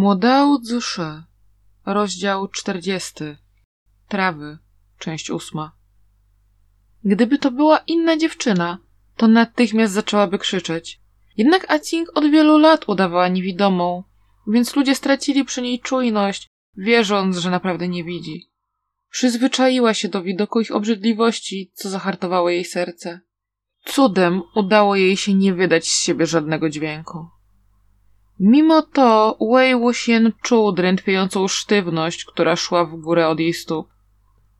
Młodał Zusze, rozdział 40. Trawy, część ósma. Gdyby to była inna dziewczyna, to natychmiast zaczęłaby krzyczeć. Jednak Acing od wielu lat udawała niewidomą, więc ludzie stracili przy niej czujność, wierząc, że naprawdę nie widzi. Przyzwyczaiła się do widoku ich obrzydliwości, co zahartowało jej serce. Cudem udało jej się nie wydać z siebie żadnego dźwięku. Mimo to Wei Wuxian czuł drętwiejącą sztywność, która szła w górę od jej stóp.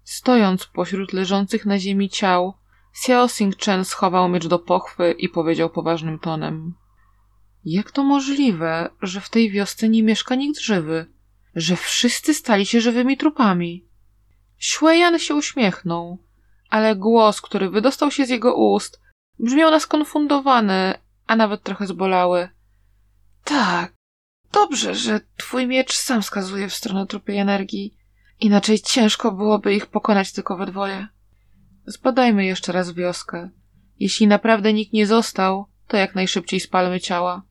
Stojąc pośród leżących na ziemi ciał, Xiao Xing-chen schował miecz do pochwy i powiedział poważnym tonem. Jak to możliwe, że w tej wiosce nie mieszka nikt żywy? Że wszyscy stali się żywymi trupami? Xueyan się uśmiechnął, ale głos, który wydostał się z jego ust, brzmiał na skonfundowany, a nawet trochę zbolały. Tak, dobrze, że twój miecz sam wskazuje w stronę trupiej energii. Inaczej ciężko byłoby ich pokonać tylko we dwoje. Zbadajmy jeszcze raz wioskę. Jeśli naprawdę nikt nie został, to jak najszybciej spalmy ciała.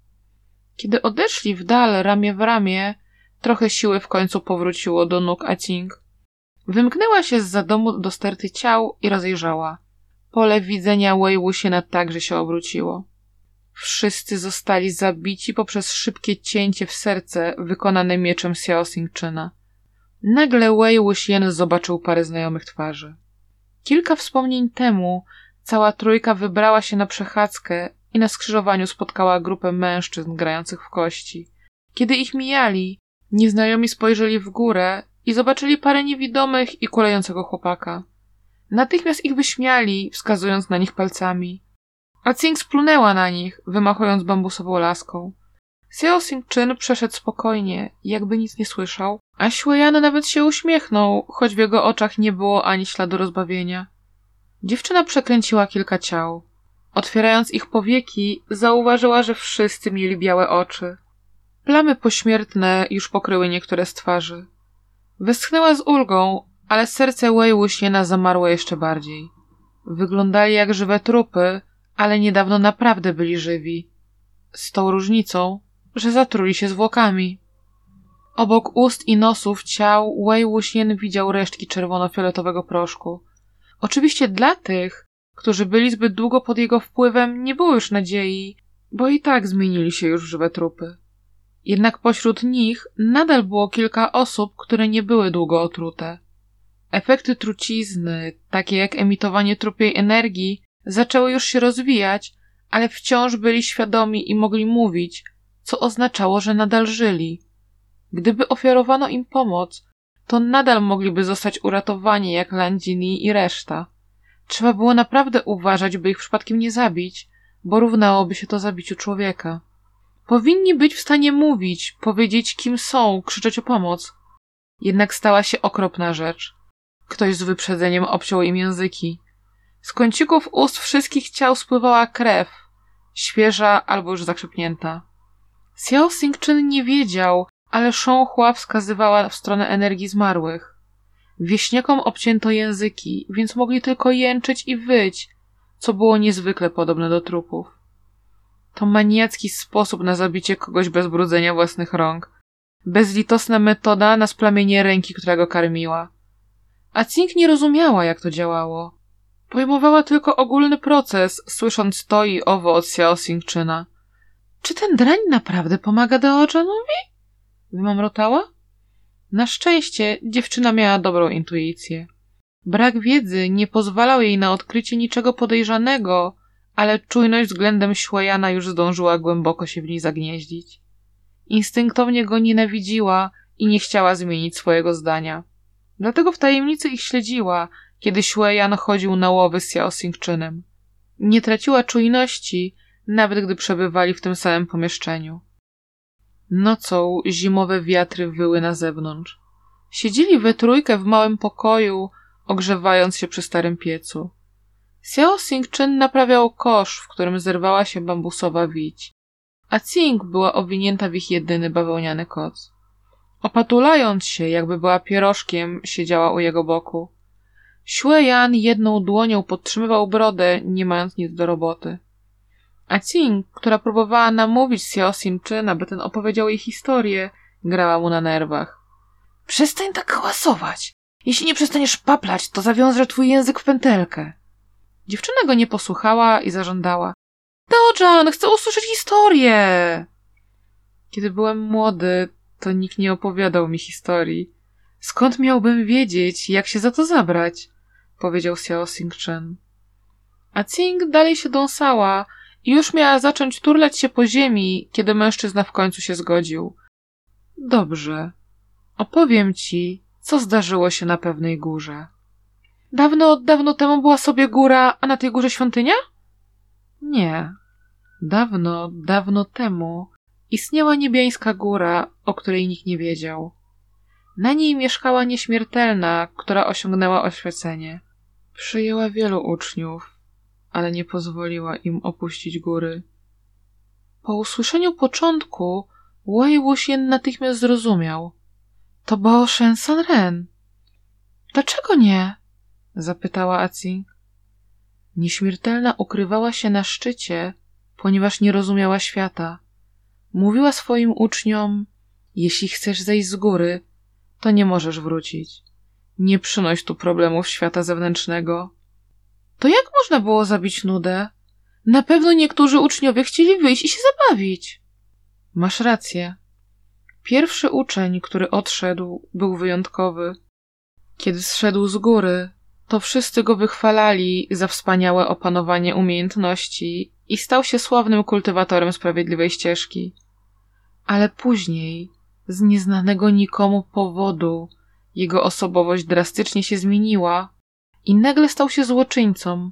Kiedy odeszli w dal ramię w ramię, trochę siły w końcu powróciło do nóg Acing. Wymknęła się z za domu do sterty ciał i rozejrzała. Pole widzenia Wei Wuxiena także się obróciło. Wszyscy zostali zabici poprzez szybkie cięcie w serce wykonane mieczem Xiao Xingczyna. Nagle Wei Wuxian zobaczył parę znajomych twarzy. Kilka wspomnień temu cała trójka wybrała się na przechadzkę i na skrzyżowaniu spotkała grupę mężczyzn grających w kości. Kiedy ich mijali, nieznajomi spojrzeli w górę i zobaczyli parę niewidomych i kulejącego chłopaka. Natychmiast ich wyśmiali, wskazując na nich palcami. A Cing splunęła na nich, wymachując bambusową laską. Xiao Xing-chyn przeszedł spokojnie, jakby nic nie słyszał, a Xueyan nawet się uśmiechnął, choć w jego oczach nie było ani śladu rozbawienia. Dziewczyna przekręciła kilka ciał. Otwierając ich powieki, zauważyła, że wszyscy mieli białe oczy. Plamy pośmiertne już pokryły niektóre z twarzy. Westchnęła z ulgą, ale serce Wei Wuxiena zamarło jeszcze bardziej. Wyglądali jak żywe trupy, ale niedawno naprawdę byli żywi. Z tą różnicą, że zatruli się zwłokami. Obok ust i nosów ciał Wei Wuxian widział resztki czerwono-fioletowego proszku. Oczywiście dla tych, którzy byli zbyt długo pod jego wpływem, nie było już nadziei, bo i tak zmienili się już w żywe trupy. Jednak pośród nich nadal było kilka osób, które nie były długo otrute. Efekty trucizny, takie jak emitowanie trupiej energii, zaczęły już się rozwijać, ale wciąż byli świadomi i mogli mówić, co oznaczało, że nadal żyli. Gdyby ofiarowano im pomoc, to nadal mogliby zostać uratowani jak Landini i reszta. Trzeba było naprawdę uważać, by ich przypadkiem nie zabić, bo równałoby się to zabiciu człowieka. Powinni być w stanie mówić, powiedzieć kim są, krzyczeć o pomoc. Jednak stała się okropna rzecz. Ktoś z wyprzedzeniem obciął im języki. Z kącików ust wszystkich ciał spływała krew, świeża albo już zakrzepnięta. Xiao Xingchen nie wiedział, ale sząchła wskazywała w stronę energii zmarłych. Wieśniakom obcięto języki, więc mogli tylko jęczeć i wyć, co było niezwykle podobne do trupów. To maniacki sposób na zabicie kogoś bez brudzenia własnych rąk. Bezlitosna metoda na splamienie ręki, która go karmiła. A Cink nie rozumiała, jak to działało. Pojmowała tylko ogólny proces, słysząc to i owo od Xiao Xingczyna. Czy ten drań naprawdę pomaga Deojanowi? Wymamrotała? Na szczęście dziewczyna miała dobrą intuicję. Brak wiedzy nie pozwalał jej na odkrycie niczego podejrzanego, ale czujność względem Śłejana już zdążyła głęboko się w niej zagnieździć. Instynktownie go nienawidziła i nie chciała zmienić swojego zdania. Dlatego w tajemnicy ich śledziła, kiedy Xueyan chodził na łowy z Xiao Xingczynem. Nie traciła czujności, nawet gdy przebywali w tym samym pomieszczeniu. Nocą zimowe wiatry wyły na zewnątrz. Siedzieli we trójkę w małym pokoju, ogrzewając się przy starym piecu. Xiao Xingchen naprawiał kosz, w którym zerwała się bambusowa wić, a Cing była owinięta w ich jedyny bawełniany koc. Opatulając się, jakby była pierożkiem, siedziała u jego boku. Xueyan jedną dłonią podtrzymywał brodę, nie mając nic do roboty. A Cing, która próbowała namówić Xiao Simczyn, aby ten opowiedział jej historię, grała mu na nerwach. Przestań tak hałasować. Jeśli nie przestaniesz paplać, to zawiążę twój język w pętelkę. Dziewczyna go nie posłuchała i zażądała. Dojan, chcę usłyszeć historię! Kiedy byłem młody, to nikt nie opowiadał mi historii. Skąd miałbym wiedzieć, jak się za to zabrać? Powiedział Xiao Xingchen. A Cing dalej się dąsała i już miała zacząć turlać się po ziemi, kiedy mężczyzna w końcu się zgodził. Dobrze. Opowiem ci, co zdarzyło się na pewnej górze. Dawno, dawno temu była sobie góra, a na tej górze świątynia? Nie. Dawno, dawno temu istniała niebiańska góra, o której nikt nie wiedział. Na niej mieszkała nieśmiertelna, która osiągnęła oświecenie. Przyjęła wielu uczniów, ale nie pozwoliła im opuścić góry. Po usłyszeniu początku, Wei Wuxian natychmiast zrozumiał. To Bao Shen Sanren. Dlaczego nie? zapytała Aci. Nieśmiertelna ukrywała się na szczycie, ponieważ nie rozumiała świata. Mówiła swoim uczniom: Jeśli chcesz zejść z góry, to nie możesz wrócić. Nie przynoś tu problemów świata zewnętrznego. To jak można było zabić nudę? Na pewno niektórzy uczniowie chcieli wyjść i się zabawić. Masz rację. Pierwszy uczeń, który odszedł, był wyjątkowy. Kiedy zszedł z góry, to wszyscy go wychwalali za wspaniałe opanowanie umiejętności i stał się sławnym kultywatorem sprawiedliwej ścieżki. Ale później, z nieznanego nikomu powodu, jego osobowość drastycznie się zmieniła i nagle stał się złoczyńcą,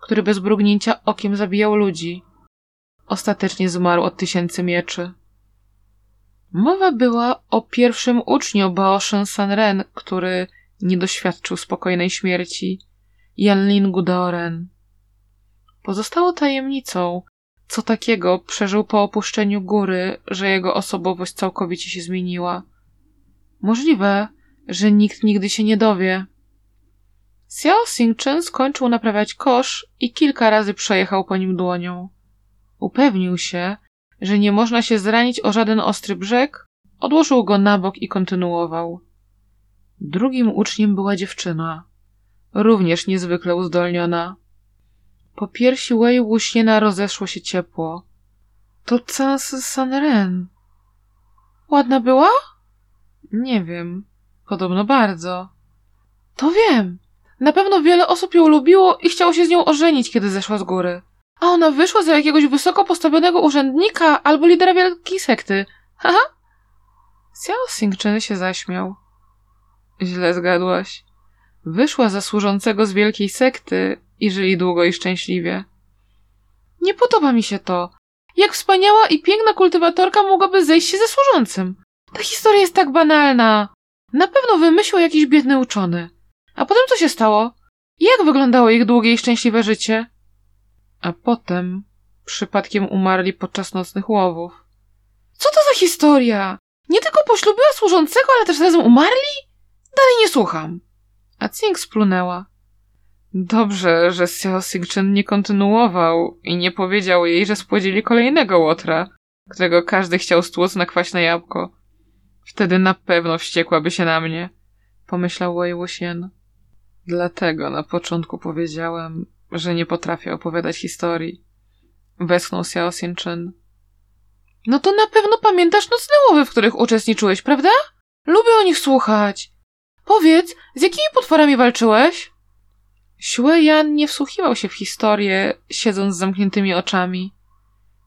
który bez brugnięcia okiem zabijał ludzi. Ostatecznie zmarł od tysięcy mieczy. Mowa była o pierwszym uczniu Baoshen Sanren, który nie doświadczył spokojnej śmierci, Yanlin Daoren. Pozostało tajemnicą, co takiego przeżył po opuszczeniu góry, że jego osobowość całkowicie się zmieniła. Możliwe, że nikt nigdy się nie dowie. Xiao Xingchen skończył naprawiać kosz i kilka razy przejechał po nim dłonią. Upewnił się, że nie można się zranić o żaden ostry brzeg, odłożył go na bok i kontynuował. Drugim uczniem była dziewczyna, również niezwykle uzdolniona. Po piersi Wei Wuxiena rozeszło się ciepło. To Sans Sanren. Ładna była? Nie wiem. Podobno bardzo. To wiem. Na pewno wiele osób ją lubiło i chciało się z nią ożenić, kiedy zeszła z góry. A ona wyszła za jakiegoś wysoko postawionego urzędnika albo lidera wielkiej sekty. Haha. Xiao Xingchen się zaśmiał. Źle zgadłaś. Wyszła za służącego z wielkiej sekty i żyli długo i szczęśliwie. Nie podoba mi się to. Jak wspaniała i piękna kultywatorka mogłaby zejść się ze służącym? Ta historia jest tak banalna. Na pewno wymyślił jakiś biedny uczony. A potem co się stało? Jak wyglądało ich długie i szczęśliwe życie? A potem przypadkiem umarli podczas nocnych łowów. Co to za historia? Nie tylko poślubiła służącego, ale też razem umarli? Dalej nie słucham. A Cing splunęła. Dobrze, że Xiao Xingchen nie kontynuował i nie powiedział jej, że spłodzili kolejnego łotra, którego każdy chciał stłuc na kwaśne jabłko. Wtedy na pewno wściekłaby się na mnie, pomyślał Wuxian. Dlatego na początku powiedziałem, że nie potrafię opowiadać historii. Westchnął Xiao Xingchen. No to na pewno pamiętasz nocne łowy, w których uczestniczyłeś, prawda? Lubię o nich słuchać. Powiedz, z jakimi potworami walczyłeś? Xue Yan nie wsłuchiwał się w historię, siedząc z zamkniętymi oczami.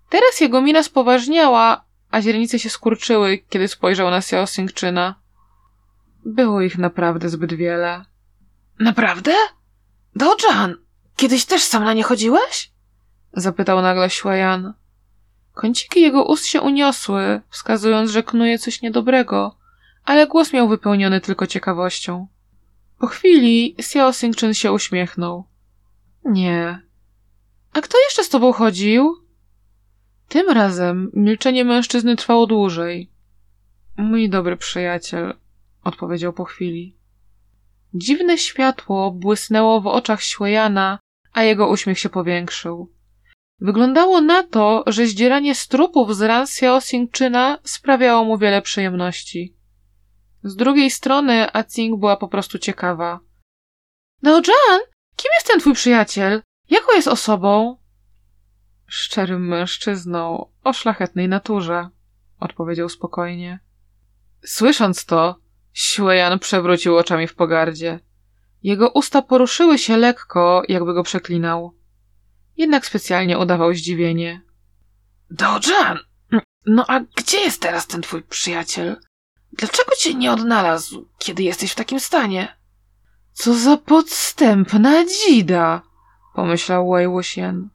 Teraz jego mina spoważniała, a źrenice się skurczyły, kiedy spojrzał na Xingczyna. Było ich naprawdę zbyt wiele. Naprawdę? Dojan, kiedyś też sam na nie chodziłeś? Zapytał nagle Yan. Kąciki jego ust się uniosły, wskazując, że knuje coś niedobrego, ale głos miał wypełniony tylko ciekawością. Po chwili Xingchen się uśmiechnął. Nie. A kto jeszcze z tobą chodził? Tym razem milczenie mężczyzny trwało dłużej. Mój dobry przyjaciel, odpowiedział po chwili. Dziwne światło błysnęło w oczach Świejana, a jego uśmiech się powiększył. Wyglądało na to, że zdzieranie strupów z ran Xiao Xingczyna sprawiało mu wiele przyjemności. Z drugiej strony Acing była po prostu ciekawa. No Jan, kim jest ten twój przyjaciel? Jaką jest osobą? Szczerym mężczyzną o szlachetnej naturze, odpowiedział spokojnie. Słysząc to, Xuejan przewrócił oczami w pogardzie. Jego usta poruszyły się lekko, jakby go przeklinał. Jednak specjalnie udawał zdziwienie. Dojan! No a gdzie jest teraz ten twój przyjaciel? Dlaczego cię nie odnalazł, kiedy jesteś w takim stanie? Co za podstępna dzida! pomyślał Wei Wuxian.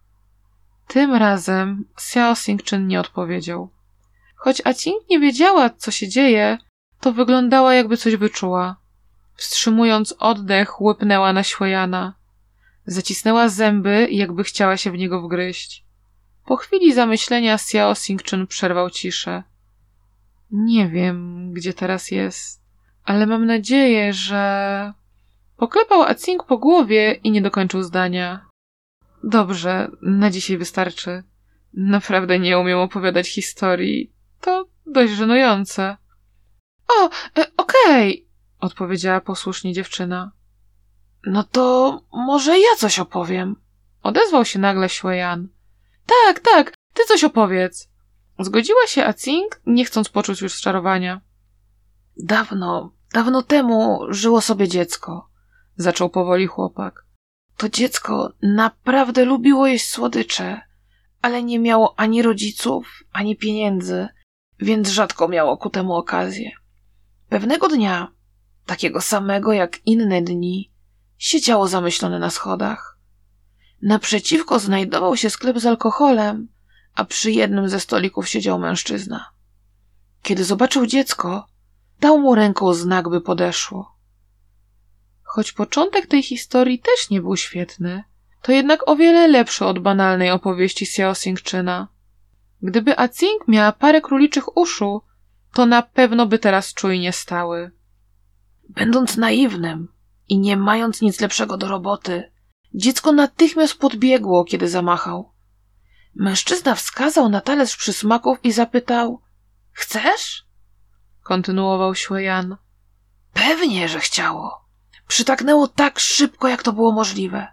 Tym razem Xiao Xingchen nie odpowiedział. Choć Acing nie wiedziała, co się dzieje, to wyglądała, jakby coś wyczuła. Wstrzymując oddech, łypnęła na Świejana. Zacisnęła zęby, jakby chciała się w niego wgryźć. Po chwili zamyślenia Xiao Xingchen przerwał ciszę. Nie wiem, gdzie teraz jest, ale mam nadzieję, że... Poklepał Acing po głowie i nie dokończył zdania. Dobrze, na dzisiaj wystarczy. Naprawdę nie umiem opowiadać historii. To dość żenujące. O, e, okej, okay, odpowiedziała posłusznie dziewczyna. No to może ja coś opowiem. Odezwał się nagle Xueyan. Tak, tak, ty coś opowiedz. Zgodziła się Acing, nie chcąc poczuć już czarowania. Dawno, dawno temu żyło sobie dziecko, zaczął powoli chłopak. To dziecko naprawdę lubiło jeść słodycze, ale nie miało ani rodziców, ani pieniędzy, więc rzadko miało ku temu okazję. Pewnego dnia, takiego samego jak inne dni, siedziało zamyślone na schodach. Naprzeciwko znajdował się sklep z alkoholem, a przy jednym ze stolików siedział mężczyzna. Kiedy zobaczył dziecko, dał mu ręką znak, by podeszło. Choć początek tej historii też nie był świetny, to jednak o wiele lepszy od banalnej opowieści Xiao Xingczyna. Gdyby Acing miała parę króliczych uszu, to na pewno by teraz czujnie stały. Będąc naiwnym i nie mając nic lepszego do roboty, dziecko natychmiast podbiegło, kiedy zamachał. Mężczyzna wskazał na talerz przysmaków i zapytał: Chcesz? Kontynuował Jan. Pewnie, że chciało. Przytaknęło tak szybko, jak to było możliwe.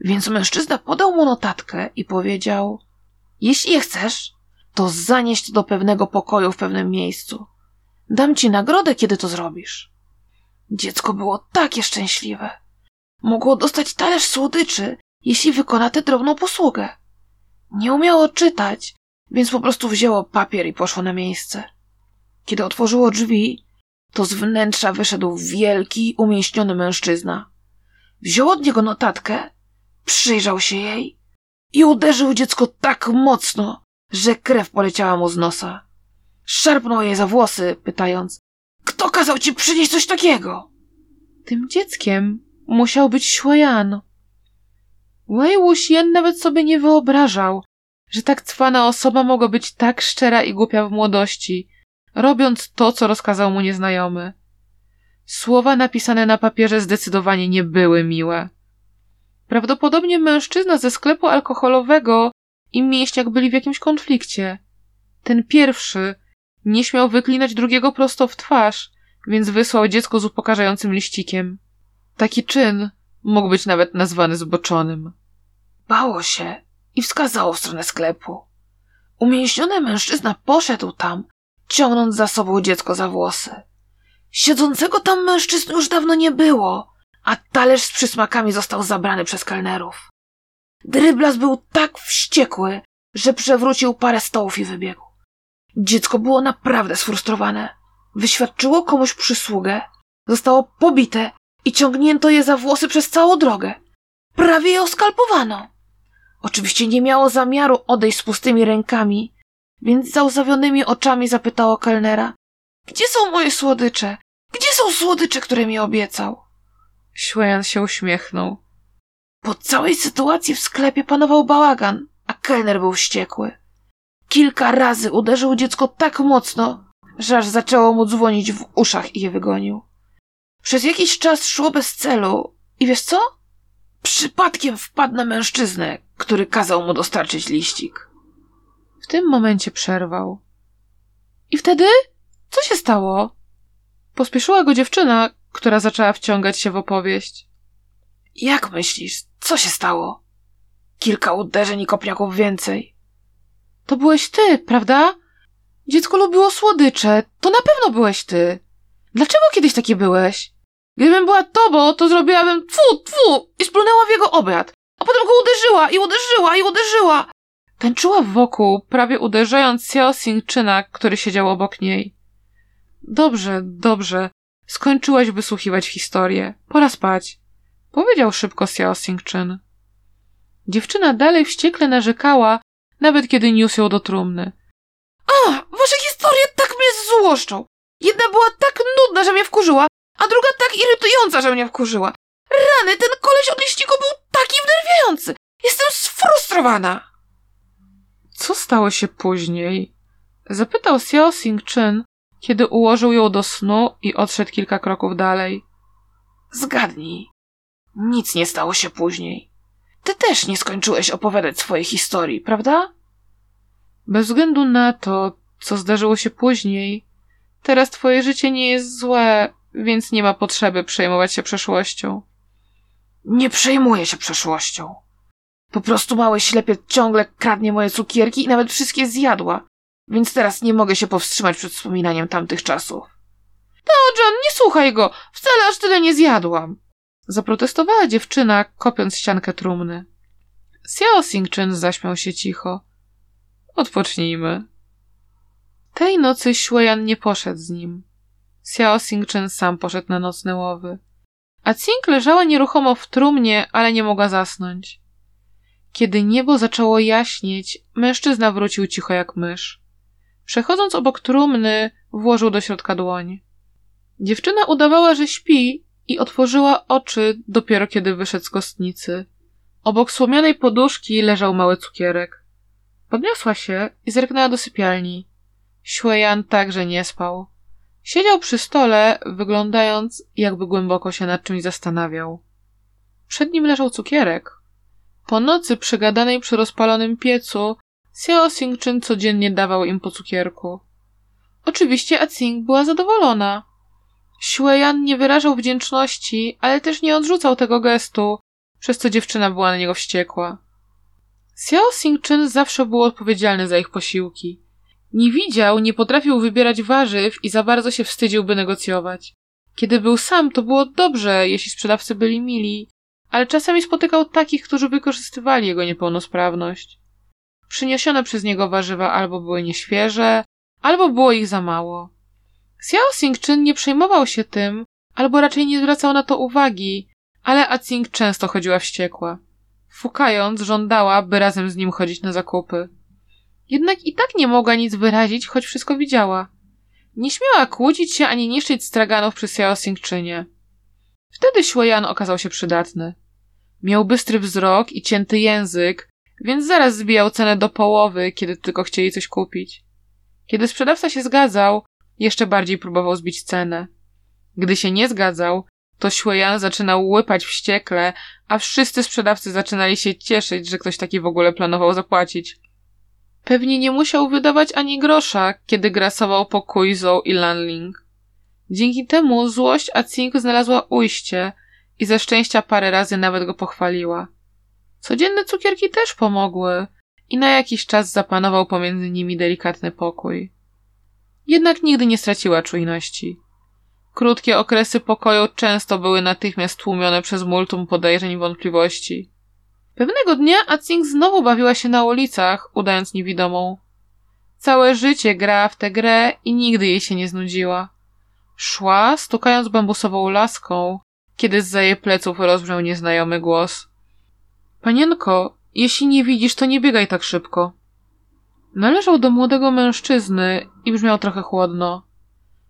Więc mężczyzna podał mu notatkę i powiedział: Jeśli je chcesz, to zanieść do pewnego pokoju w pewnym miejscu. Dam ci nagrodę, kiedy to zrobisz. Dziecko było takie szczęśliwe. Mogło dostać talerz słodyczy, jeśli wykona tę drobną posługę. Nie umiało czytać, więc po prostu wzięło papier i poszło na miejsce. Kiedy otworzyło drzwi, to z wnętrza wyszedł wielki, umięśniony mężczyzna. Wziął od niego notatkę, przyjrzał się jej i uderzył dziecko tak mocno, że krew poleciała mu z nosa. Szarpnął je za włosy, pytając: Kto kazał ci przynieść coś takiego? Tym dzieckiem musiał być Xueyan. Wei Wuxian nawet sobie nie wyobrażał, że tak cwana osoba mogła być tak szczera i głupia w młodości, robiąc to, co rozkazał mu nieznajomy. Słowa napisane na papierze zdecydowanie nie były miłe. Prawdopodobnie mężczyzna ze sklepu alkoholowego i mięśniak byli w jakimś konflikcie. Ten pierwszy nie śmiał wyklinać drugiego prosto w twarz, więc wysłał dziecko z upokarzającym liścikiem. Taki czyn mógł być nawet nazwany zboczonym. Bało się i wskazało w stronę sklepu. Umięśniony mężczyzna poszedł tam, ciągnąc za sobą dziecko za włosy. Siedzącego tam mężczyzny już dawno nie było, a talerz z przysmakami został zabrany przez kelnerów. Dryblas był tak wściekły, że przewrócił parę stołów i wybiegł. Dziecko było naprawdę sfrustrowane. Wyświadczyło komuś przysługę, zostało pobite i ciągnięto je za włosy przez całą drogę. Prawie je oskalpowano. Oczywiście nie miało zamiaru odejść z pustymi rękami, więc załzawionymi oczami zapytało kelnera: Gdzie są moje słodycze? Gdzie są słodycze, które mi obiecał? Świejan się uśmiechnął. Po całej sytuacji w sklepie panował bałagan, a kelner był wściekły. Kilka razy uderzył dziecko tak mocno, że aż zaczęło mu dzwonić w uszach i je wygonił. Przez jakiś czas szło bez celu i wiesz co? przypadkiem wpadł na mężczyznę, który kazał mu dostarczyć liścik. Tym momencie przerwał. I wtedy? Co się stało? Pospieszyła go dziewczyna, która zaczęła wciągać się w opowieść. Jak myślisz, co się stało? Kilka uderzeń i kopniaków więcej. To byłeś ty, prawda? Dziecko lubiło słodycze. To na pewno byłeś ty. Dlaczego kiedyś taki byłeś? Gdybym była tobą, to zrobiłabym tfu, tfu i splunęła w jego obiad. A potem go uderzyła i uderzyła i uderzyła. Tańczyła wokół, prawie uderzając Xiao Singczyna, który siedział obok niej. Dobrze, dobrze. Skończyłaś wysłuchiwać historię. Pora spać. Powiedział szybko Xiao Singczyn. Dziewczyna dalej wściekle narzekała, nawet kiedy niósł ją do trumny. A, wasze historie tak mnie złoszczą. Jedna była tak nudna, że mnie wkurzyła, a druga tak irytująca, że mnie wkurzyła. Rany, ten koleś od liściku był taki wnerwiający. Jestem sfrustrowana. Co stało się później? Zapytał Xiao Sing-chun, kiedy ułożył ją do snu i odszedł kilka kroków dalej. Zgadnij. Nic nie stało się później. Ty też nie skończyłeś opowiadać swojej historii, prawda? Bez względu na to, co zdarzyło się później, teraz twoje życie nie jest złe, więc nie ma potrzeby przejmować się przeszłością. Nie przejmuję się przeszłością. Po prostu mały ślepiec ciągle kradnie moje cukierki i nawet wszystkie zjadła, więc teraz nie mogę się powstrzymać przed wspominaniem tamtych czasów. No, John, nie słuchaj go! Wcale aż tyle nie zjadłam! Zaprotestowała dziewczyna, kopiąc ściankę trumny. Xiao Singchen zaśmiał się cicho. Odpocznijmy. Tej nocy Xueyan nie poszedł z nim. Xiao Singchen sam poszedł na nocne łowy. A Cing leżała nieruchomo w trumnie, ale nie mogła zasnąć. Kiedy niebo zaczęło jaśnieć, mężczyzna wrócił cicho jak mysz. Przechodząc obok trumny, włożył do środka dłoń. Dziewczyna udawała, że śpi i otworzyła oczy dopiero kiedy wyszedł z kostnicy. Obok słomianej poduszki leżał mały cukierek. Podniosła się i zerknęła do sypialni. Xueyan także nie spał. Siedział przy stole, wyglądając, jakby głęboko się nad czymś zastanawiał. Przed nim leżał cukierek. Po nocy przegadanej przy rozpalonym piecu, Xiao Singczyn codziennie dawał im po cukierku. Oczywiście Acing była zadowolona. Xueyan nie wyrażał wdzięczności, ale też nie odrzucał tego gestu, przez co dziewczyna była na niego wściekła. Xiao Singczyn zawsze był odpowiedzialny za ich posiłki. Nie widział, nie potrafił wybierać warzyw i za bardzo się wstydził, by negocjować. Kiedy był sam, to było dobrze, jeśli sprzedawcy byli mili, ale czasami spotykał takich, którzy wykorzystywali jego niepełnosprawność. Przyniesione przez niego warzywa albo były nieświeże, albo było ich za mało. Xiao Singczyn nie przejmował się tym, albo raczej nie zwracał na to uwagi, ale Acing często chodziła wściekła. Fukając, żądała, by razem z nim chodzić na zakupy. Jednak i tak nie mogła nic wyrazić, choć wszystko widziała. Nie śmiała kłócić się ani niszczyć straganów przy Xiao Singczynie. Wtedy Xueyan okazał się przydatny. Miał bystry wzrok i cięty język, więc zaraz zbijał cenę do połowy, kiedy tylko chcieli coś kupić. Kiedy sprzedawca się zgadzał, jeszcze bardziej próbował zbić cenę. Gdy się nie zgadzał, to Xueyan zaczynał łypać wściekle, a wszyscy sprzedawcy zaczynali się cieszyć, że ktoś taki w ogóle planował zapłacić. Pewnie nie musiał wydawać ani grosza, kiedy grasował po Kuizou i Lanling. Dzięki temu złość Acing znalazła ujście i ze szczęścia parę razy nawet go pochwaliła. Codzienne cukierki też pomogły i na jakiś czas zapanował pomiędzy nimi delikatny pokój. Jednak nigdy nie straciła czujności. Krótkie okresy pokoju często były natychmiast tłumione przez multum podejrzeń i wątpliwości. Pewnego dnia Acing znowu bawiła się na ulicach, udając niewidomą. Całe życie grała w tę grę i nigdy jej się nie znudziła. Szła, stukając bambusową laską, kiedy z jej pleców rozbrzmiał nieznajomy głos. Panienko, jeśli nie widzisz, to nie biegaj tak szybko. Należał do młodego mężczyzny i brzmiał trochę chłodno.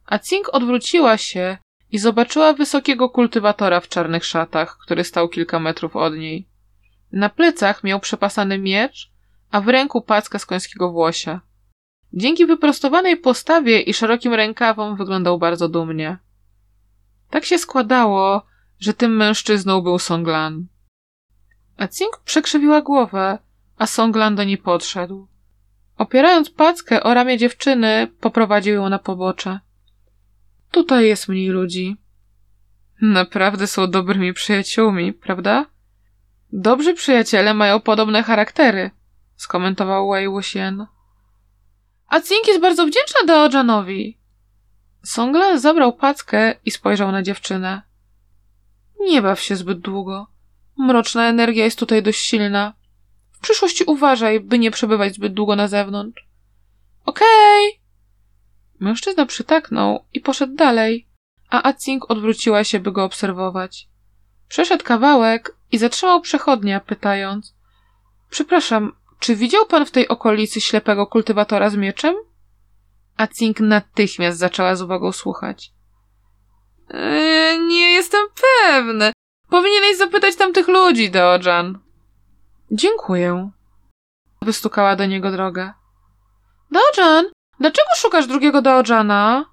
A Cink odwróciła się i zobaczyła wysokiego kultywatora w czarnych szatach, który stał kilka metrów od niej. Na plecach miał przepasany miecz, a w ręku packa z końskiego włosia. Dzięki wyprostowanej postawie i szerokim rękawom wyglądał bardzo dumnie. Tak się składało, że tym mężczyzną był Songlan. A przekrzywiła głowę, a Songlan do niej podszedł. Opierając packę o ramię dziewczyny, poprowadził ją na pobocze. Tutaj jest mniej ludzi. Naprawdę są dobrymi przyjaciółmi, prawda? Dobrzy przyjaciele mają podobne charaktery, skomentował Wei Wuxian. A Cink jest bardzo wdzięczna Daojanowi. Songlan zabrał packę i spojrzał na dziewczynę. Nie baw się zbyt długo. Mroczna energia jest tutaj dość silna. W przyszłości uważaj, by nie przebywać zbyt długo na zewnątrz. Okej! Mężczyzna przytaknął i poszedł dalej, a Acing odwróciła się, by go obserwować. Przeszedł kawałek i zatrzymał przechodnia, pytając: Przepraszam, czy widział pan w tej okolicy ślepego kultywatora z mieczem? Acing natychmiast zaczęła z uwagą słuchać. Eee, nie jestem pewny. Powinieneś zapytać tamtych ludzi, Deojan. Dziękuję. Wystukała do niego drogę. Deojan, dlaczego szukasz drugiego Deojana?